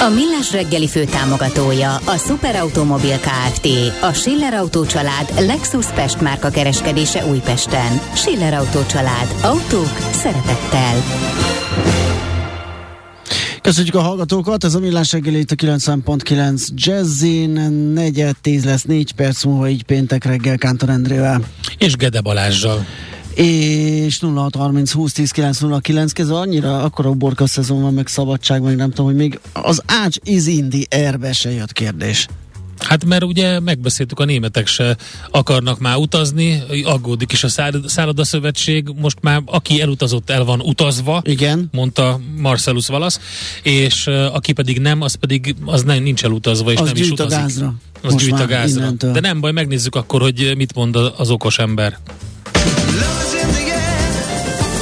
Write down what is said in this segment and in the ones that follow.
A Millás reggeli főtámogatója a Superautomobil KFT, a Schiller Auto család Lexus Pest márka kereskedése Újpesten. Schiller Auto család. Autók szeretettel. Köszönjük a hallgatókat, ez a Millás reggeli itt a 90.9 Jazzin, negyed tíz lesz, négy perc múlva így péntek reggel Kántor Endrével. És Gede Balázsjal és 0630 20 10 909 kezdve annyira akkora borka szezon van, meg szabadság, meg nem tudom, hogy még az Ács is indi erbe se jött kérdés. Hát mert ugye megbeszéltük, a németek se akarnak már utazni, aggódik is a szállodaszövetség, most már aki elutazott, el van utazva, Igen. mondta Marcellus Valasz, és aki pedig nem, az pedig az nem, nincs elutazva, és az nem is utazik. A gázra. Az most gyűjt a gázra. Innentől. De nem baj, megnézzük akkor, hogy mit mond az okos ember.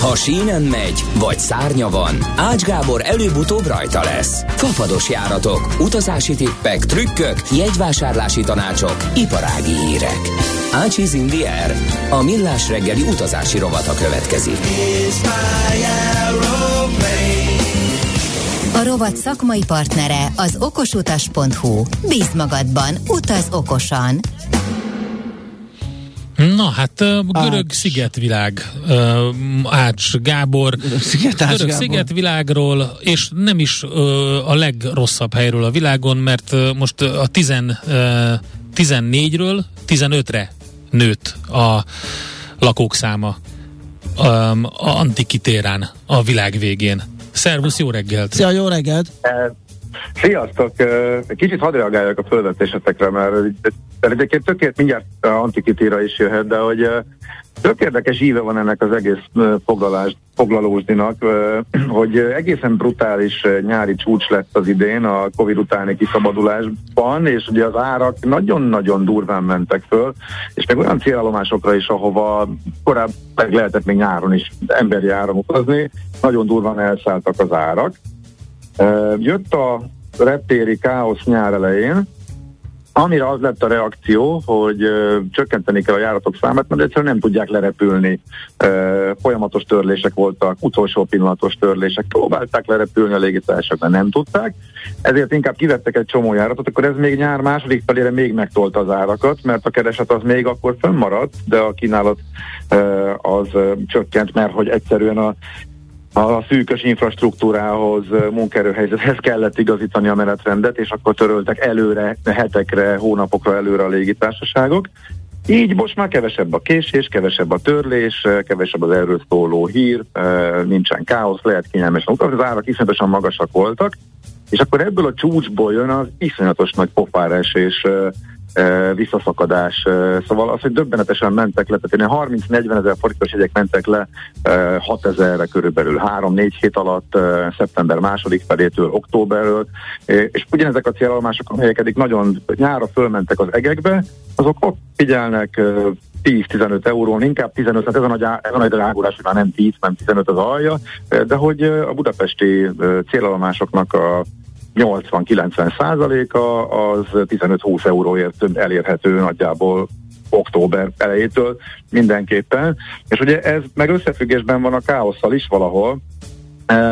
Ha sínen megy, vagy szárnya van, Ács Gábor előbb-utóbb rajta lesz. Fafados járatok, utazási tippek, trükkök, jegyvásárlási tanácsok, iparági hírek. Ácsiz Indier, a millás reggeli utazási rovata következik. A rovat szakmai partnere az okosutas.hu. Bíz magadban, utaz okosan! Na hát görög Ács. szigetvilág, Ács Gábor, Sziget Ács görög Gábor. szigetvilágról, és nem is a legrosszabb helyről a világon, mert most a 10, 14-ről 15-re nőtt a lakók száma a Antikitérán a világ végén. Szervusz, jó reggelt! Szia, jó reggelt! Sziasztok! Kicsit hadd reagáljak a fölvetésetekre, mert egyébként tökélet mindjárt Antikitíra is jöhet, de hogy tök érdekes íve van ennek az egész foglalás, foglalózdinak, hogy egészen brutális nyári csúcs lett az idén a Covid utáni kiszabadulásban, és ugye az árak nagyon-nagyon durván mentek föl, és meg olyan célállomásokra is, ahova korábban lehetett még nyáron is emberi áron utazni, nagyon durván elszálltak az árak. Jött a reptéri káosz nyár elején, amire az lett a reakció, hogy csökkenteni kell a járatok számát, mert egyszerűen nem tudják lerepülni. Ö, folyamatos törlések voltak, utolsó pillanatos törlések. Próbálták lerepülni a légitársak, de nem tudták. Ezért inkább kivettek egy csomó járatot, akkor ez még nyár második felére még megtolta az árakat, mert a kereset az még akkor fönnmaradt, de a kínálat az csökkent, mert hogy egyszerűen a a szűkös infrastruktúrához, munkaerőhelyzethez kellett igazítani a menetrendet, és akkor töröltek előre, hetekre, hónapokra előre a légitársaságok. Így most már kevesebb a késés, kevesebb a törlés, kevesebb az erről szóló hír, nincsen káosz, lehet kényelmesen utazni, az árak iszonyatosan magasak voltak, és akkor ebből a csúcsból jön az iszonyatos nagy pofáresés visszaszakadás. Szóval az, hogy döbbenetesen mentek le, tehát 30-40 ezer forintos jegyek mentek le 6 ezerre körülbelül 3-4 hét alatt, szeptember második felétől, októberről, és ugyanezek a célállomások, amelyek eddig nagyon nyára fölmentek az egekbe, azok ott figyelnek 10-15 eurón, inkább 15, hát ez a nagy, ez a nagy drágulás, hogy már nem 10, hanem 15 az alja, de hogy a budapesti célállomásoknak a 80-90 százaléka az 15-20 euróért elérhető nagyjából október elejétől mindenképpen. És ugye ez meg összefüggésben van a káosszal is valahol,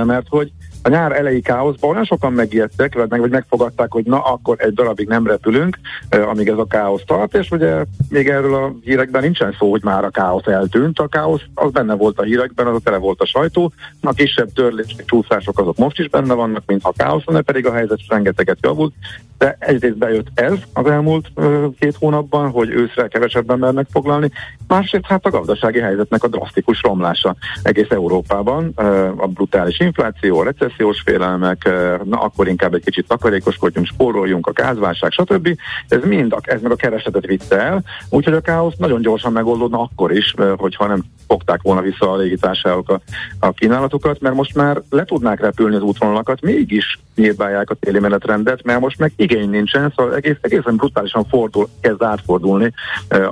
mert hogy a nyár elejé káoszban olyan sokan megijedtek, vagy, meg, vagy megfogadták, hogy na, akkor egy darabig nem repülünk, amíg ez a káosz tart, és ugye még erről a hírekben nincsen szó, hogy már a káosz eltűnt. A káosz az benne volt a hírekben, az a tele volt a sajtó. A kisebb törlés, csúszások azok most is benne vannak, mintha káosz van, pedig a helyzet rengeteget javult. De egyrészt bejött ez az elmúlt uh, két hónapban, hogy őszre kevesebben mernek foglalni, másrészt hát a gazdasági helyzetnek a drasztikus romlása egész Európában, uh, a brutális infláció, a recessziós félelmek, uh, na akkor inkább egy kicsit takarékoskodjunk, spóroljunk, a gázválság, stb. Ez mind, a, ez meg a keresletet vitte el, úgyhogy a káosz nagyon gyorsan megoldódna akkor is, uh, hogyha nem fogták volna vissza a légitársaságok a, a kínálatukat, mert most már le tudnák repülni az útvonalakat, mégis nyírbálják a téli menetrendet, mert most meg igény nincsen, szóval egész, egészen brutálisan fordul, kezd átfordulni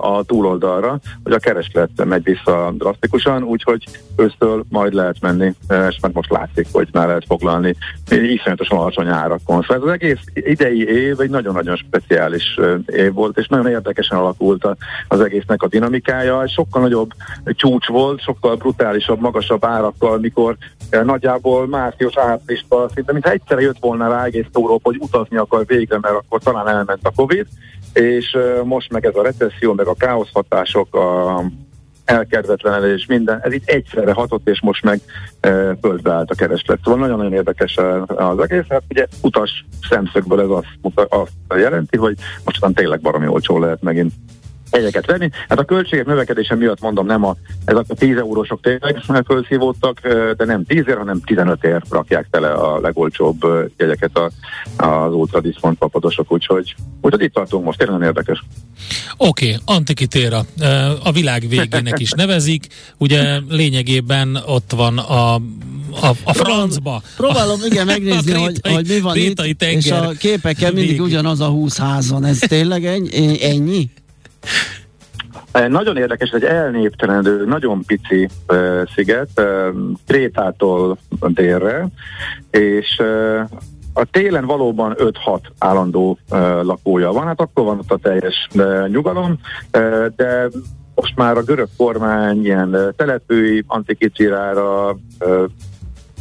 a túloldalra, hogy a kereslet megy vissza drasztikusan, úgyhogy ősztől majd lehet menni, és meg most látszik, hogy már lehet foglalni iszonyatosan alacsony árakon. Szóval ez az egész idei év egy nagyon-nagyon speciális év volt, és nagyon érdekesen alakult az egésznek a dinamikája. Sokkal nagyobb csúcs volt, sokkal brutálisabb, magasabb árakkal, mikor nagyjából március áprilisban szinte, mintha egyszerre jött volna rá egész Európa, hogy utazni akar végre, mert akkor talán elment a Covid, és most meg ez a recesszió, meg a káosz hatások, a elkedvetlenedés, minden, ez itt egyszerre hatott, és most meg e, földbe állt a kereslet. Szóval nagyon-nagyon érdekes az egész, hát ugye utas szemszögből ez azt, azt jelenti, hogy most tényleg baromi olcsó lehet megint jegyeket venni. Hát a költségek növekedése miatt mondom, nem a, ezek a 10 eurósok tényleg felszívódtak, de nem 10 ér, hanem 15 ér rakják tele a legolcsóbb jegyeket a, az ultra diszpont papadosok, úgyhogy, úgyhogy itt tartunk most, tényleg érdekes. Oké, okay, Antikitéra, a világ végének is nevezik, ugye lényegében ott van a a, a francba. Próbálom, igen, megnézni, hogy, hogy mi van itt, és a képeken mindig ugyanaz a húsz ház van. Ez tényleg ennyi? ennyi? Nagyon érdekes, egy elnéptelenedő, nagyon pici uh, sziget, uh, Krétától délre, és uh, a télen valóban 5-6 állandó uh, lakója van, hát akkor van ott a teljes uh, nyugalom, uh, de most már a görög kormány ilyen telepői antikicirára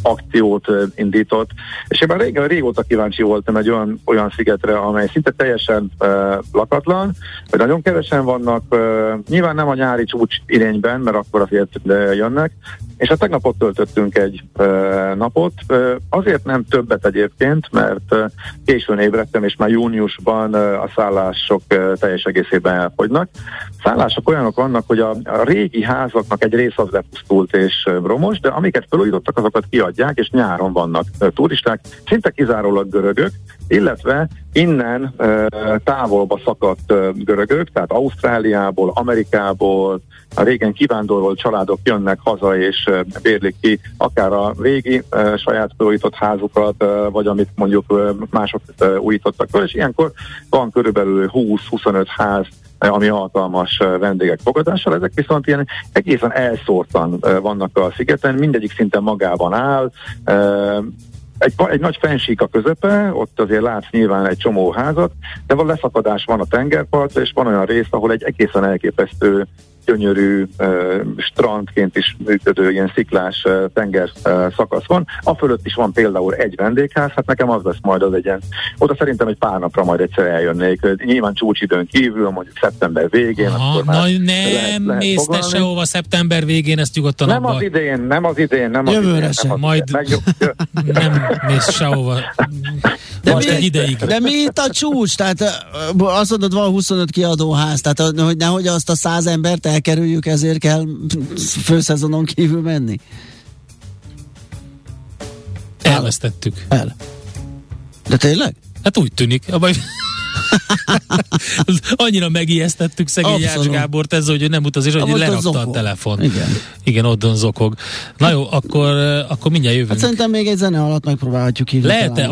akciót indított, és én már régen, régóta kíváncsi voltam egy olyan, olyan szigetre, amely szinte teljesen uh, lakatlan, vagy nagyon kevesen vannak, uh, nyilván nem a nyári csúcs irányben, mert akkor azért jönnek, és a tegnap ott töltöttünk egy uh, napot, uh, azért nem többet egyébként, mert uh, későn ébredtem, és már júniusban uh, a szállások uh, teljes egészében elfogynak. Szállások olyanok vannak, hogy a, a régi házaknak egy rész az lepusztult és uh, romos, de amiket felújítottak, azokat kiadják, és nyáron vannak uh, turisták, szinte kizárólag görögök, illetve innen távolba szakadt görögök, tehát Ausztráliából, Amerikából, a régen kivándorolt családok jönnek haza és bérlik ki akár a régi saját felújított házukat, vagy amit mondjuk mások újítottak fel, és ilyenkor van körülbelül 20-25 ház, ami alkalmas vendégek fogadására. Ezek viszont ilyen egészen elszórtan vannak a szigeten, mindegyik szinte magában áll, egy, egy nagy fensík a közepe, ott azért látsz nyilván egy csomó házat, de van leszakadás van a tengerpart, és van olyan rész, ahol egy egészen elképesztő gyönyörű strandként is működő ilyen sziklás tenger szakasz van. A fölött is van például egy vendégház, hát nekem az lesz majd az egyen. Oda szerintem egy pár napra majd egyszer eljönnék. Nyilván csúcsidőn kívül, mondjuk szeptember végén. Aha, akkor már na, nem lehet, lehet mész te sehova szeptember végén, ezt nyugodtan Nem abba. az idén, nem az idén, nem az Jövőre idén. sem. Nem majd nem mész sehova. De Most mi, egy ideig. De mi itt a csúcs? Tehát azt mondod, van 25 kiadóház, tehát hogy nehogy azt a 100 embert elkerüljük, ezért kell főszezonon kívül menni? Elvesztettük. El. De tényleg? Hát úgy tűnik. Abba... Annyira megijesztettük szegény János Gábort ezzel, hogy nem utazik, hogy lerakta a telefon. Igen. Igen, ott zokog. Na jó, akkor, akkor mindjárt jövünk. Hát szerintem még egy zene alatt megpróbálhatjuk hívni. Lehet-e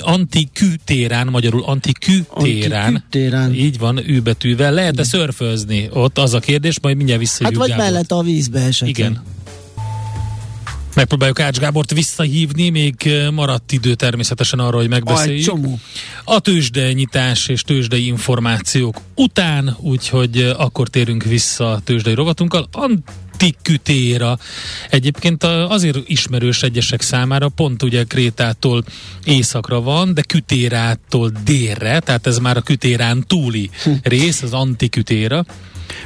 antikütérán, magyarul antikütérán, Antikütérán. így van, űbetűvel, lehet-e szörfőzni? Ott az a kérdés, majd mindjárt visszahívjuk Hát vagy Gábort. mellett a vízbe esetleg. Igen. Megpróbáljuk Ács Gábort visszahívni, még maradt idő természetesen arra, hogy Aj, megbeszéljük. csomó. A tőzsde nyitás és tőzsdei információk után, úgyhogy akkor térünk vissza a tőzsdei rovatunkkal. Antikütéra. Egyébként azért ismerős egyesek számára, pont ugye Krétától északra van, de Kütérától délre, tehát ez már a Kütérán túli rész, az Antikütéra.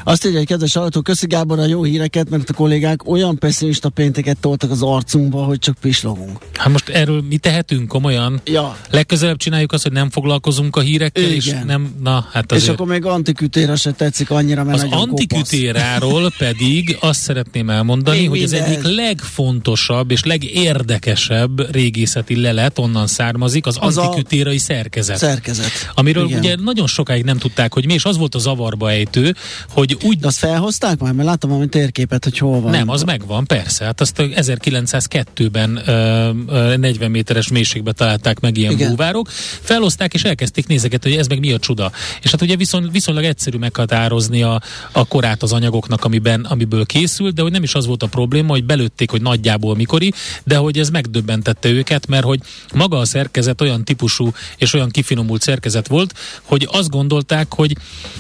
Azt írja egy kedves hallgató, köszi Gábor a jó híreket, mert a kollégák olyan pessimista pénteket toltak az arcunkba, hogy csak pislogunk. Hát most erről mi tehetünk komolyan? Ja. Legközelebb csináljuk azt, hogy nem foglalkozunk a hírekkel, és Igen. nem, na hát És azért. akkor még antikütéra se tetszik annyira, mert Az antikütéráról pedig azt szeretném elmondani, Még hogy ez egyik legfontosabb és legérdekesebb régészeti lelet onnan származik, az, Az a antikütérai szerkezet. Szerkezet. Amiről Igen. ugye nagyon sokáig nem tudták, hogy mi, és az volt a zavarba ejtő, hogy úgy... De azt felhozták már? Mert láttam valami térképet, hogy hol van. Nem, az megvan, persze. Hát azt 1902-ben ö, 40 méteres mélységbe találták meg ilyen Igen. búvárok. Felhozták és elkezdték nézegetni, hogy ez meg mi a csuda. És hát ugye viszont, viszonylag egyszerű meghatározni a, a korát az anyagoknak, amiben, amiből készült, de hogy nem is az volt a probléma, hogy belőtték, hogy nagyjából mikori, de hogy ez megdöbbentette őket, mert hogy maga a szerkezet olyan típusú és olyan kifinomult szerkezet volt, hogy azt gondolták, hogy,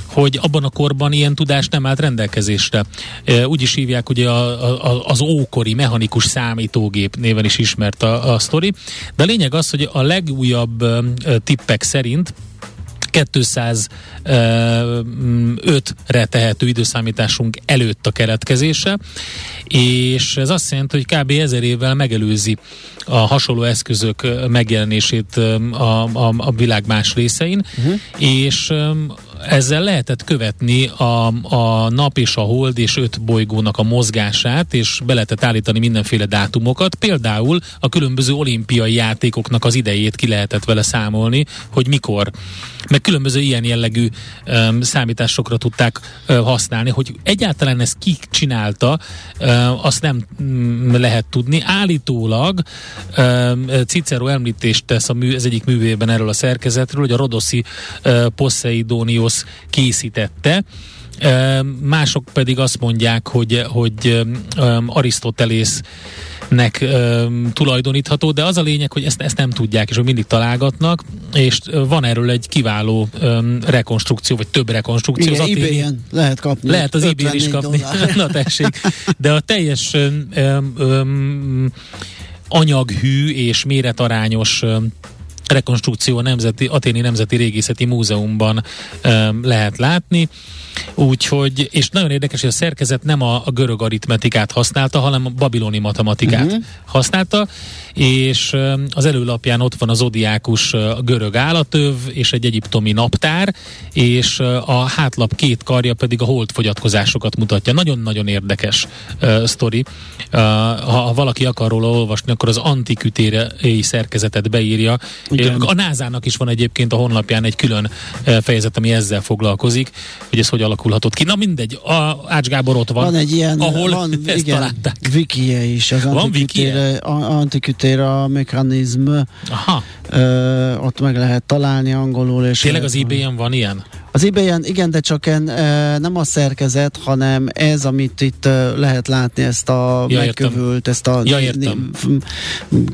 hogy abban a korban ilyen tudás nem állt rendelkezésre. Úgy is hívják ugye a, a, az ókori mechanikus számítógép néven is ismert a, a sztori, de a lényeg az, hogy a legújabb tippek szerint 205-re tehető időszámításunk előtt a keletkezése, és ez azt jelenti, hogy kb. ezer évvel megelőzi a hasonló eszközök megjelenését a, a, a világ más részein, uh-huh. és ezzel lehetett követni a, a nap és a hold és öt bolygónak a mozgását, és be lehetett állítani mindenféle dátumokat. Például a különböző olimpiai játékoknak az idejét ki lehetett vele számolni, hogy mikor. Meg különböző ilyen jellegű um, számításokra tudták uh, használni, hogy egyáltalán ezt ki csinálta, uh, azt nem um, lehet tudni. Állítólag um, Cicero említést tesz a mű, ez egyik művében erről a szerkezetről, hogy a Rodoszi uh, Poseidonius Helios készítette. Mások pedig azt mondják, hogy, hogy Arisztotelész nek tulajdonítható, de az a lényeg, hogy ezt, ezt nem tudják, és hogy mindig találgatnak, és van erről egy kiváló rekonstrukció, vagy több rekonstrukció. Igen, az ebay lehet kapni. Lehet az ebay is kapni. Na tessék. De a teljes anyaghű és méretarányos um, rekonstrukció a Nemzeti, Aténi Nemzeti Régészeti Múzeumban um, lehet látni. Úgyhogy, és nagyon érdekes, hogy a szerkezet nem a, a görög aritmetikát használta, hanem a babiloni matematikát uh-huh. használta, és az előlapján ott van a görög állatöv és egy egyiptomi naptár, és a hátlap két karja pedig a holdfogyatkozásokat mutatja. Nagyon-nagyon érdekes uh, sztori. Uh, ha, valaki akar róla olvasni, akkor az antikütérei szerkezetet beírja. Igen. A NASA-nak is van egyébként a honlapján egy külön fejezet, ami ezzel foglalkozik, hogy ez hogy alakulhatott ki. Na mindegy, a Ács Gábor ott van. Van egy ilyen, ahol van, ezt igen, találták. Wikije is, az van antikütére, antikütére mechanizm. Aha. Ö, ott meg lehet találni angolul. És Tényleg az ebay van ilyen? Az ebay igen, de csak en, nem a szerkezet, hanem ez, amit itt lehet látni, ezt a ja, megkövült, ezt a ja,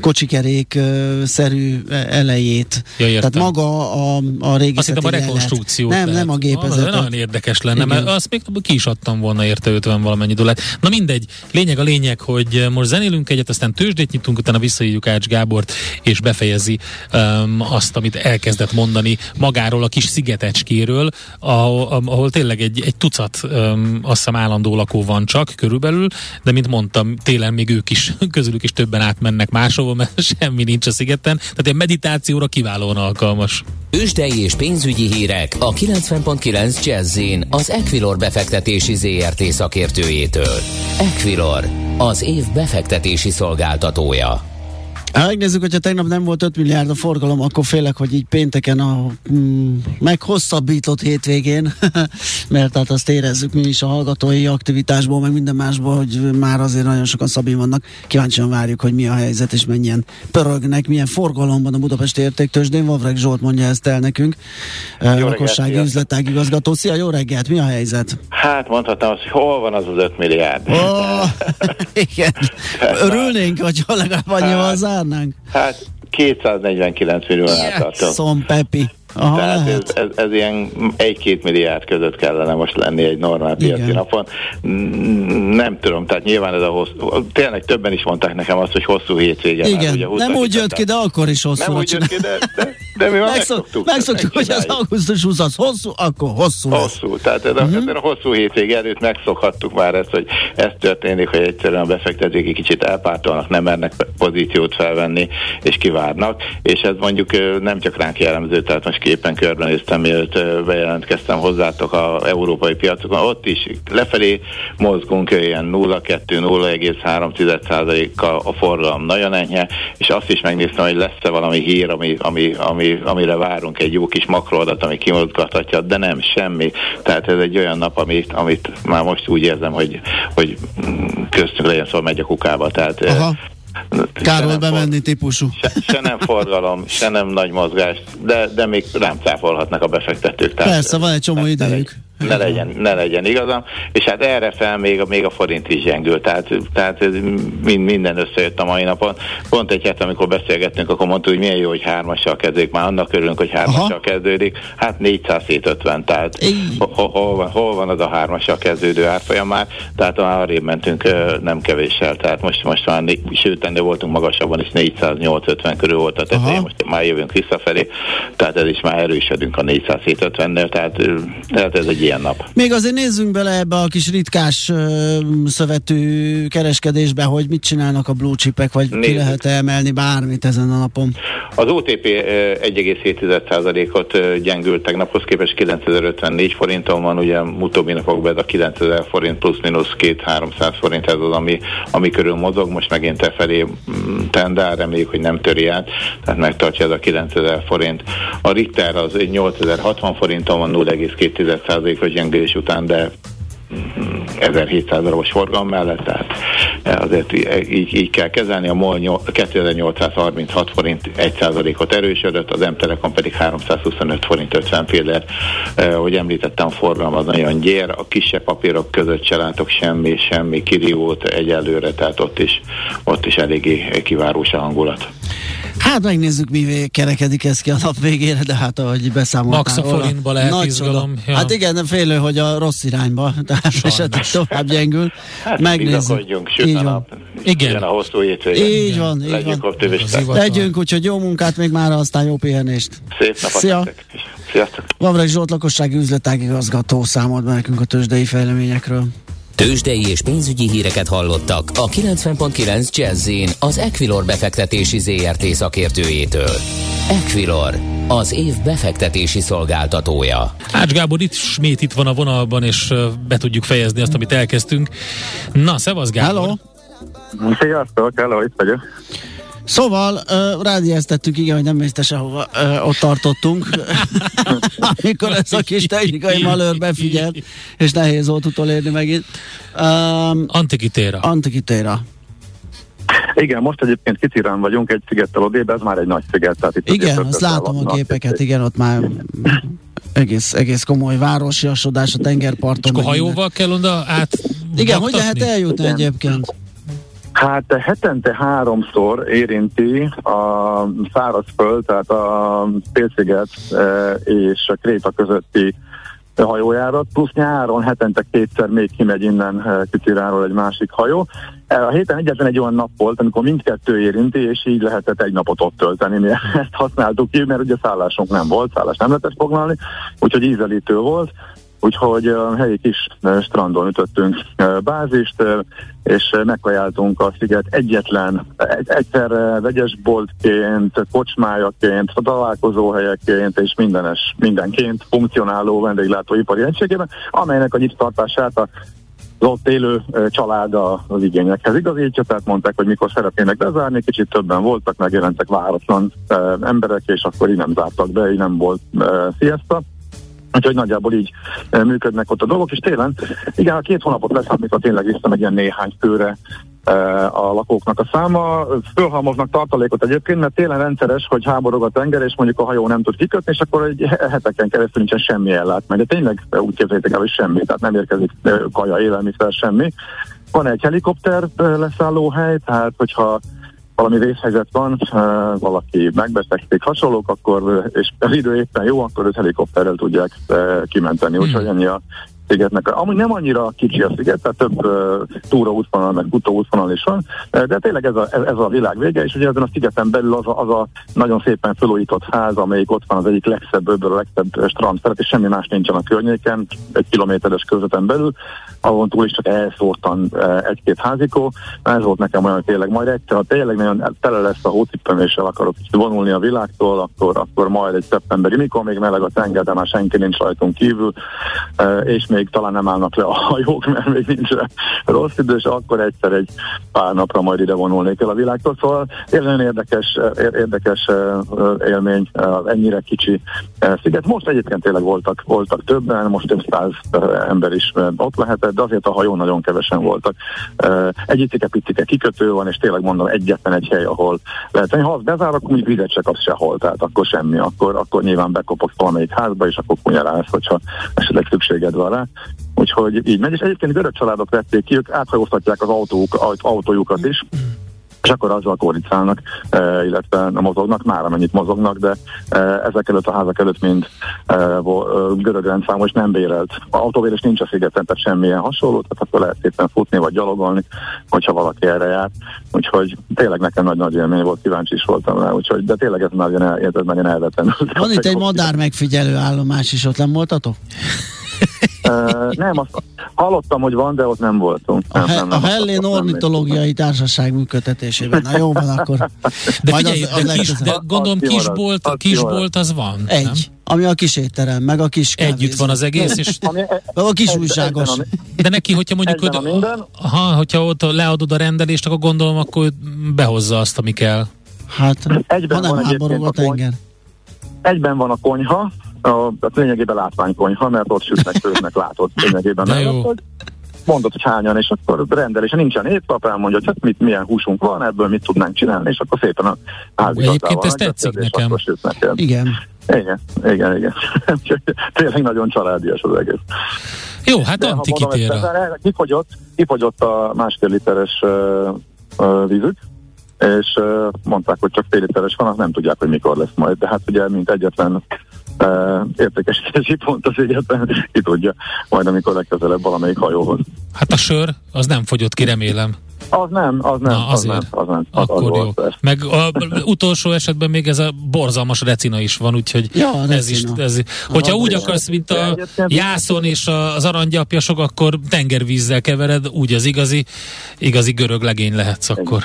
kocsikerék-szerű elejét. Ja, Tehát maga a, a régi Azt hittem a rekonstrukció. Nem, nem a gépezet. Ah, nagyon érdekes lenne, igen. mert azt még ki is adtam volna érte 50 valamennyi dollárt. Na mindegy, lényeg a lényeg, hogy most zenélünk egyet, aztán tőzsdét nyitunk, utána visszahívjuk Ács Gábort, és befejezi um, azt, amit elkezdett mondani magáról a kis szigetecskéről, ahol, ahol tényleg egy, egy tucat um, azt hiszem állandó lakó van csak körülbelül, de mint mondtam, télen még ők is, közülük is többen átmennek máshova, mert semmi nincs a szigeten, tehát egy meditációra kiválóan alkalmas. Ősdei és pénzügyi hírek a 90.9 jazz az Equilor befektetési ZRT szakértőjétől. Equilor, az év befektetési szolgáltatója. Hát megnézzük, hogyha tegnap nem volt 5 milliárd a forgalom, akkor félek, hogy így pénteken a mm, meghosszabbított hétvégén, mert hát azt érezzük mi is a hallgatói aktivitásból, meg minden másból, hogy már azért nagyon sokan szabin vannak. Kíváncsian várjuk, hogy mi a helyzet, és mennyien pörögnek, milyen forgalomban a Budapesti értéktősdén. Vavreg Zsolt mondja ezt el nekünk, lakossági üzletág igazgató. Szia, jó reggelt, mi a helyzet? Hát mondhatnám azt, hogy hol van az az 5 milliárd? Oh, igen. Örülnénk, hogyha legalább annyi hát, zárnánk? Hát 249 millió tartom. Pepi. Aha, Tehát ez, ez, ez ilyen egy-két milliárd között kellene most lenni egy normál piaci Igen. napon. Nem tudom, tehát nyilván ez a hosszú, tényleg többen is mondták nekem azt, hogy hosszú hétvége. Igen, már, ugye nem úgy jött ki, de akkor is hosszú. Nem úgy jött ki, de, de, de mi már megszoktuk. Megszoktuk, hogy az augusztus 20 az hosszú, akkor hosszú. Hosszú, tehát ez uh-huh. a, mhm. ebben a hosszú hétvége előtt megszokhattuk már ezt, hogy ez történik, hogy egyszerűen a befektetők egy kicsit elpártolnak, nem mernek pozíciót felvenni, és kivárnak, és ez mondjuk nem csak ránk jellemző, tehát most éppen körbenéztem, mielőtt bejelentkeztem hozzátok a európai piacokon, ott is lefelé mozgunk ilyen 0,2-0,3%-kal a forgalom nagyon enyhe, és azt is megnéztem, hogy lesz-e valami hír, ami, ami, ami, amire várunk egy jó kis makroadat, ami kimozgathatja, de nem, semmi. Tehát ez egy olyan nap, amit, amit már most úgy érzem, hogy, hogy köztünk legyen szó, megy a kukába. Tehát Aha. Kár volt bemenni típusú. Se, se nem forgalom, se nem nagy mozgás, de, de még rám cáfolhatnak a befektetők. Tehát Persze, van egy csomó idejük ne legyen, ne legyen igazam, és hát erre fel még, a, még a forint is gyengül, tehát, tehát ez mind, minden összejött a mai napon. Pont egy hát, amikor beszélgettünk, akkor mondtuk, hogy milyen jó, hogy hármassal kezdődik, már annak örülünk, hogy hármassal Aha. kezdődik, hát 450, tehát hol, hol, van, hol van az a hármassal kezdődő árfolyam már, tehát már arrébb mentünk nem kevéssel, tehát most, most már, sőt, ennél voltunk magasabban is 450 körül volt a tetején, most már jövünk visszafelé, tehát ez is már erősödünk a 450-nél, tehát, tehát ez egy ilyen nap. Még azért nézzünk bele ebbe a kis ritkás uh, szövetű kereskedésbe, hogy mit csinálnak a blue chipek, vagy Nézzük. ki lehet emelni bármit ezen a napon. Az OTP 1,7%-ot gyengült tegnaphoz képest 9054 forinton van, ugye utóbbi napokban ez a 9000 forint plusz-minusz 2-300 forint ez az, ami, ami körül mozog, most megint e felé mm, tendál, reméljük, hogy nem töri át, tehát megtartja ez a 9000 forint. A Richter az 8060 forinton van 0,2% százalékos gyengülés után, de 1700 darabos forgalom mellett, tehát azért így, így kell kezelni. A MOL 2836 forint 1 százalékot erősödött, az M-Telekom pedig 325 forint 50 féler. Eh, hogy említettem, a forgalom az nagyon gyér, a kisebb papírok között se látok semmi, semmi kirívót egyelőre, tehát ott is, ott is eléggé kivárós a hangulat. Hát megnézzük, mi kerekedik ez ki a nap végére, de hát ahogy beszámoltál Max a forintba lehet nagy izgalom. Ja. Hát igen, nem félő, hogy a rossz irányba, tehát esetleg tovább gyengül. Hát megnézzük. Süt így a nap. Igen. a hosszú hétvége. Így van, így van. Legyünk, úgyhogy jó munkát még már, aztán jó pihenést. Szép napot Szia. Sziasztok. Vavreg Zsolt lakossági üzletágigazgató számolt be nekünk a tőzsdei fejleményekről. Tőzsdei és pénzügyi híreket hallottak a 90.9 jazz az Equilor befektetési ZRT szakértőjétől. Equilor, az év befektetési szolgáltatója. Ács Gábor itt ismét itt van a vonalban, és be tudjuk fejezni azt, amit elkezdtünk. Na, szevasz Gábor! Hello! Sziasztok, hello, itt vagyok. Szóval uh, rádiáztettük, igen, hogy nem mész sehova, uh, ott tartottunk, amikor ez a kis technikai malőr befigyelt, és nehéz volt utolérni megint. Um, Antikitéra. Antikitéra. Igen, most egyébként Kitirán vagyunk, egy szigettel odébb, ez már egy nagy sziget. Tehát itt igen, azt látom a képeket, igen, ott már egész, egész komoly városiasodás a tengerparton. És akkor hajóval kell oda át Igen, hogy lehet eljutni igen. egyébként? Hát hetente háromszor érinti a szárazföld, tehát a Szélsziget e, és a Kréta közötti hajójárat, plusz nyáron hetente kétszer még kimegy innen e, Kütiráról egy másik hajó. E, a héten egyetlen egy olyan nap volt, amikor mindkettő érinti, és így lehetett egy napot ott tölteni. Mi ezt használtuk ki, mert ugye szállásunk nem volt, szállás nem lehetett foglalni, úgyhogy ízelítő volt. Úgyhogy a helyi kis strandon ütöttünk bázist, és megkajáltunk a sziget egyetlen, egyszer vegyesboltként, kocsmájaként, találkozóhelyeként és mindenes, mindenként funkcionáló vendéglátóipari egységében, amelynek a nyittartását a az ott élő család az igényekhez igazítja, tehát mondták, hogy mikor szeretnének bezárni, kicsit többen voltak, megjelentek váratlan emberek, és akkor így nem zártak be, így nem volt fiesta. Úgyhogy nagyjából így e, működnek ott a dolgok, és télen, igen, a két hónapot leszámítva tényleg egy ilyen néhány főre e, a lakóknak a száma. Fölhalmoznak tartalékot egyébként, mert télen rendszeres, hogy háborog a tenger, és mondjuk a hajó nem tud kikötni, és akkor egy heteken keresztül nincsen semmi ellátmány. De tényleg úgy képzeljétek el, hogy semmi, tehát nem érkezik e, kaja, élelmiszer, semmi. Van egy helikopter leszállóhely, tehát hogyha valami vészhelyzet van, valaki megbetegték, hasonlók, akkor, és az idő éppen jó, akkor őt helikopterrel tudják kimenteni. Hmm. Úgyhogy ennyi a szigetnek. Amúgy nem annyira kicsi a sziget, tehát több uh, túraútvonal, meg futóútvonal is van, de tényleg ez a, ez, a világ vége, és ugye ezen a szigeten belül az a, az a nagyon szépen felújított ház, amelyik ott van az egyik legszebb öböl, a legszebb strand felett, és semmi más nincsen a környéken, egy kilométeres közöten belül, ahol túl is csak elszórtan uh, egy-két házikó. Ez volt nekem olyan tényleg, majd egyszer, ha tényleg nagyon tele lesz a hócippeméssel akarok vonulni a világtól, akkor, akkor majd egy szeptemberi, mikor még meleg a tenger, de már senki nincs rajtunk kívül, és még talán nem állnak le a hajók, mert még nincs rossz idő, és akkor egyszer egy pár napra majd ide vonulnék el a világtól. Szóval nagyon érdekes, érdekes élmény, ennyire kicsi sziget. Most egyébként tényleg voltak, voltak többen, most több száz ember is ott lehetett, de azért a hajó nagyon kevesen voltak. Egy picike kikötő van, és tényleg mondom, egyetlen egy hely, ahol lehet. Ha az bezár, akkor mondjuk vizet csak az sehol, tehát akkor semmi, akkor, akkor nyilván bekopogsz valamelyik házba, és akkor kunyarálsz, hogyha esetleg szükséged van rá. Úgyhogy így megy, és egyébként görög családok vették ki, ők áthajóztatják az autók, autójukat is, és akkor azzal koricálnak, e, illetve mozognak, már amennyit mozognak, de e, ezek előtt a házak előtt mind e, görög rendszámos nem bérelt. A autóvérés nincs a szigeten, tehát semmilyen hasonló, tehát akkor lehet szépen futni vagy gyalogolni, hogyha valaki erre jár. Úgyhogy tényleg nekem nagy-nagy élmény volt, kíváncsi is voltam rá, úgyhogy, de tényleg ez nagyon, el, ez nagyon elvetlen. Van itt egy madár megfigyelő állomás is, ott nem voltatok? Uh, nem, azt hallottam, hogy van, de ott nem voltunk. A, he, nem, nem, a Hellén Ornitológiai Társaság működtetésében. Na jó van akkor. De Majd figyelj, az, az de, kis, de gondolom kisbolt, az kisbolt az van. Egy. Nem? Ami a kis étterem, meg a kis kávézó. Együtt van az egész, és... ami, a kis újságos. De neki, hogyha mondjuk, hogy, ha, hogyha ott leadod a rendelést, akkor gondolom, akkor behozza azt, ami kell. Hát, egyben ha nem háborog a tenger. Egyben van a konyha, a, a lényegében látványkonyha, mert ott sütnek, főznek, látod lényegében. De jó. mondod, hogy hányan, és akkor rendelés, nincsen étlap, elmondja, hogy hát mit, milyen húsunk van, ebből mit tudnánk csinálni, és akkor szépen a házigazdával. Egyébként ez tetszik nekem. Igen. Igen, igen, igen. Tényleg nagyon családias az egész. Jó, hát antikitéra. Kifogyott, kifogyott a másfél literes uh, uh, vízük, és uh, mondták, hogy csak fél literes van, nem tudják, hogy mikor lesz majd. De hát ugye, mint egyetlen uh, értékesítési pont az egyetlen, ki tudja, majd amikor legközelebb valamelyik hajóhoz. Hát a sör, az nem fogyott ki, remélem. Az nem, az nem, Na, azért. az nem. Az nem az, Akkor az jó. Volt, Meg a utolsó esetben még ez a borzalmas recina is van, úgyhogy ja, ez is, ez, hogyha úgy akarsz, mint a jászon és az aranygyapjasok, akkor tengervízzel kevered, úgy az igazi, igazi görög legény lehetsz akkor.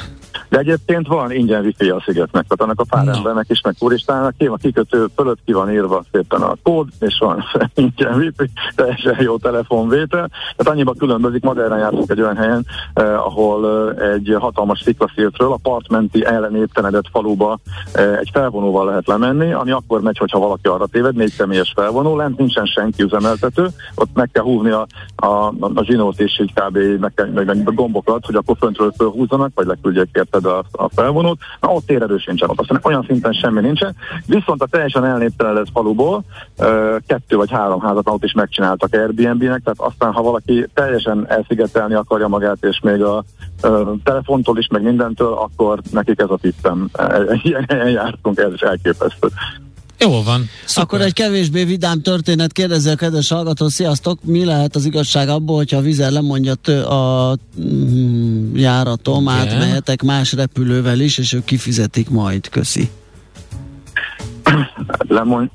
De egyébként van ingyen wifi a szigetnek, tehát annak a pár no. embernek is, meg turistának, ki a kikötő fölött ki van írva szépen a kód, és van ingyen wifi, teljesen jó telefonvétel. Tehát annyiba különbözik, Madeiran jártunk egy olyan helyen, eh, ahol eh, egy hatalmas sziklaszírtről a partmenti ellenéptenedett faluba eh, egy felvonóval lehet lemenni, ami akkor megy, hogyha valaki arra téved, négy személyes felvonó, lent nincsen senki üzemeltető, ott meg kell húzni a, a, a zsinót és így kb. meg kell meg, meg gombokat, hogy akkor föntről fölhúzzanak, vagy leküldjék érte érted a, a felvonót, na ott térerő sincsen ott, aztán olyan szinten semmi nincsen, viszont a teljesen elnéptelenedett faluból kettő vagy három házat ott is megcsináltak Airbnb-nek, tehát aztán ha valaki teljesen elszigetelni akarja magát, és még a telefontól is, meg mindentől, akkor nekik ez a tippem. Ilyen helyen jártunk, ez is elképesztő. Jó van. Szuper. Akkor egy kevésbé vidám történet, kérdezze a kedves hallgató, sziasztok, mi lehet az igazság abból, hogyha a vizer lemondja tő a mm, járatom, Igen. átmehetek más repülővel is, és ők kifizetik majd, köszi. Lemond,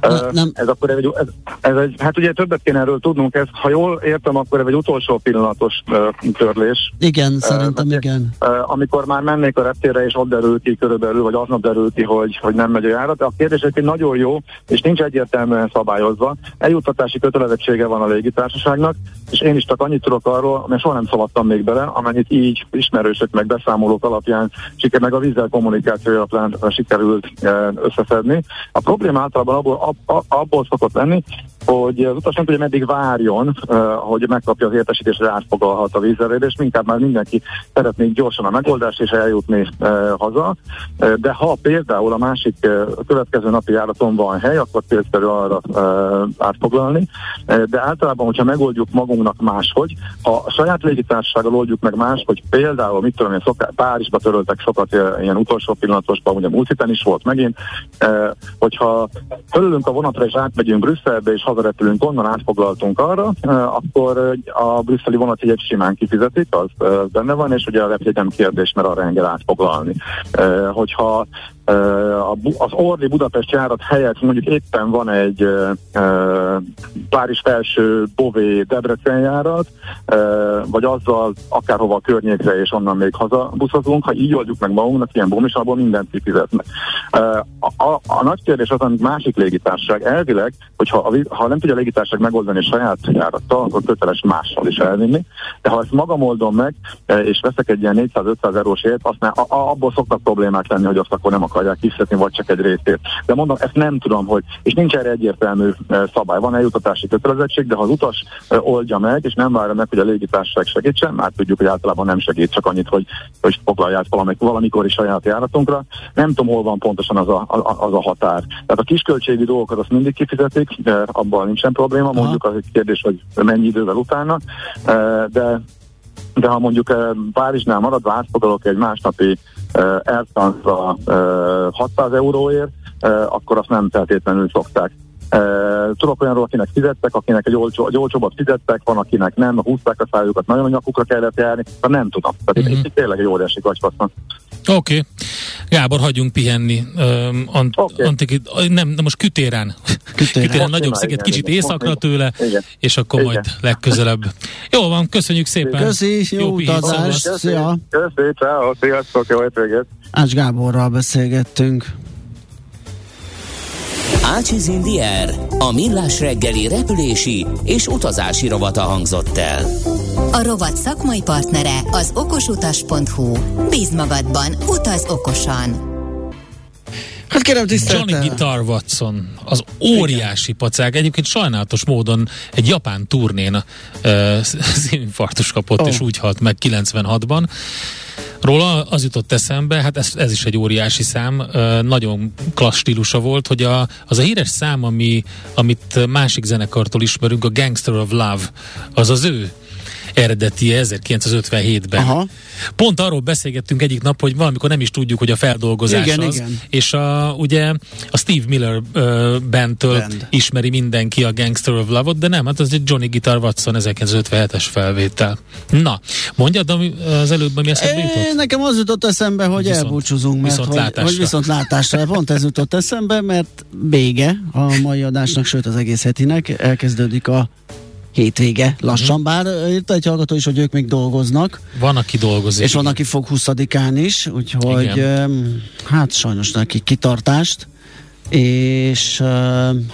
Na, nem. Ez akkor egy, ez, ez egy, hát ugye többet kéne erről tudnunk, ez, ha jól értem, akkor ez egy utolsó pillanatos uh, törlés. Igen, szerintem uh, igen. Uh, amikor már mennék a reptére, és ott derül ki körülbelül, vagy aznap derül ki, hogy, hogy nem megy a járat. A kérdés egy nagyon jó, és nincs egyértelműen szabályozva. Eljuttatási kötelezettsége van a légitársaságnak, és én is csak annyit tudok arról, mert soha nem szaladtam még bele, amennyit így ismerősök meg beszámolók alapján, siker meg a vízzel kommunikációja alapján sikerült összeszedni. A probléma általában abból, ab, abból szokott lenni, hogy az utas nem tudja meddig várjon, hogy megkapja az értesítést, hogy átfogalhat a vízzelődést, inkább már mindenki szeretné gyorsan a megoldást és eljutni haza, de ha például a másik uh, következő napi járaton van hely, akkor célszerű arra átfoglalni, de általában, hogyha megoldjuk magunknak máshogy, ha a saját légitársasággal oldjuk meg más, hogy például, mit tudom én, szoká, Párizsba töröltek sokat ilyen utolsó pillanatosban, ugye múlt héten is volt megint, hogyha fölülünk a vonatra és átmegyünk Brüsszelbe és haza hazarepülünk, onnan átfoglaltunk arra, akkor a brüsszeli vonatjegyet simán kifizetik, az benne van, és ugye a repjegy kérdés, mert arra enged átfoglalni. Hogyha az Orli Budapest járat helyett mondjuk éppen van egy Párizs felső Bové Debrecen járat, vagy azzal akárhova a környékre és onnan még hazabuszozunk, ha így oldjuk meg magunknak, ilyen bónus, abból mindent kifizetnek. A, a, a nagy kérdés az, amit másik légitársaság elvileg, hogyha a, ha nem tudja a légitársaság megoldani a saját járattal, akkor köteles mással is elvinni. De ha ezt magam oldom meg, és veszek egy ilyen 400-500 eurós ért, aztán abból szoktak problémák lenni, hogy azt akkor nem akarják kifizetni, vagy csak egy részét. De mondom, ezt nem tudom, hogy, és nincs erre egyértelmű szabály. Van eljutatási kötelezettség, de ha az utas oldja meg, és nem várja meg, hogy a légitársaság segítsen, már tudjuk, hogy általában nem segít, csak annyit, hogy, hogy foglalják valamikor, valamikor is saját járatunkra. Nem tudom, hol van pontosan az a, az a határ. Tehát a kisköltségi dolgokat azt mindig kifizetik, de abban nincsen probléma, mondjuk az egy kérdés, hogy mennyi idővel utána, de de ha mondjuk Párizsnál maradva átfoglalok egy másnapi France 600 euróért, akkor azt nem feltétlenül szokták. Tudok olyanról, akinek fizettek, akinek egy, olcsó, egy olcsóbbat fizettek, van, akinek nem, húzták a szájukat, nagyon a nyakukra kellett járni, de nem tudom. Tehát uh-huh. itt tényleg egy óriási kacspasz Oké. Okay. Gábor, hagyjunk pihenni. Um, ant, okay. antik, nem, nem, most Kütérán. Kütérán, Kütérán nagyobb sziget, kicsit északra tőle, igen. és akkor igen. majd legközelebb. Jó van, köszönjük szépen. Köszi, jó, jó utazást. Köszi, köszi, ciao, sziasztok, jó hétvégét. Ács Gáborral beszélgettünk. Ácsiz Indier, a millás reggeli repülési és utazási rovata hangzott el. A rovat szakmai partnere az okosutas.hu. Bíz magadban, utaz okosan! Hát kérem tiszteltel. Johnny Guitar Watson, az óriási pacák. Egyébként sajnálatos módon egy japán turnén uh, szívinfarktus kapott, oh. és úgy halt meg 96-ban. Róla az jutott eszembe, hát ez, ez is egy óriási szám, nagyon klassz stílusa volt, hogy a, az a híres szám, ami, amit másik zenekartól ismerünk, a Gangster of Love, az az ő eredeti 1957-ben. Aha. Pont arról beszélgettünk egyik nap, hogy valamikor nem is tudjuk, hogy a feldolgozás igen, az. Igen. És a, ugye a Steve Miller uh, bandtől Band. ismeri mindenki a Gangster of Love-ot, de nem, hát az egy Johnny Guitar Watson 1957-es felvétel. Na, mondjad ami az előbb, ami eszembe jutott? Nekem az jutott eszembe, hogy viszont, elbúcsúzunk, mert viszont hogy, hogy viszont látásra. Pont ez jutott eszembe, mert vége a mai adásnak, sőt az egész hetinek. Elkezdődik a hétvége lassan, uh-huh. bár írta egy hallgató is, hogy ők még dolgoznak. Van, aki dolgozik. És van, aki fog 20-án is, úgyhogy igen. hát sajnos neki kitartást, és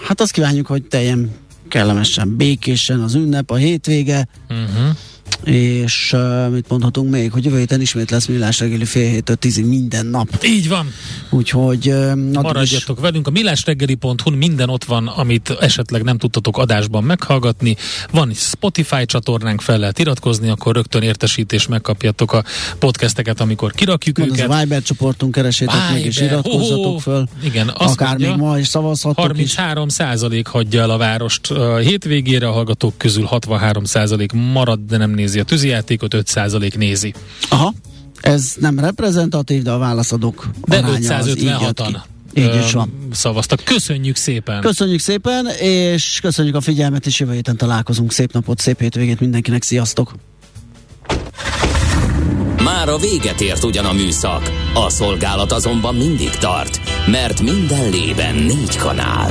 hát azt kívánjuk, hogy teljen kellemesen, békésen az ünnep, a hétvége, uh-huh és uh, mit mondhatunk még, hogy jövő héten ismét lesz millás reggeli fél héttől tízig minden nap. Így van. Úgyhogy uh, maradjatok is... velünk. A millásreggeli.hu minden ott van, amit esetleg nem tudtatok adásban meghallgatni. Van egy Spotify csatornánk, fel lehet iratkozni, akkor rögtön értesítés megkapjátok a podcasteket, amikor kirakjuk van őket. Az a Viber csoportunk, keresétek Viber. meg és iratkozzatok oh, föl. Igen, Akár mondja, még ma is szavazhatok 33 százalék hagyja el a várost uh, hétvégére, a hallgatók közül 63 százalék marad, de nem nézi a tűzijátékot, 5% nézi. Aha, ez nem reprezentatív, de a válaszadók De 556-an így is van. Szavaztak. Köszönjük szépen! Köszönjük szépen, és köszönjük a figyelmet, és jövő héten találkozunk. Szép napot, szép hétvégét mindenkinek, sziasztok! Már a véget ért ugyan a műszak, a szolgálat azonban mindig tart, mert minden lében négy kanál.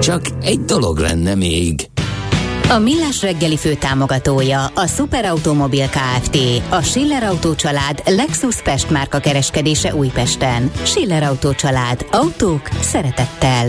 Csak egy dolog lenne még. A Millás reggeli fő támogatója a Superautomobil KFT, a Schiller Auto család Lexus Pest márka kereskedése Újpesten. Schiller Auto család. Autók szeretettel.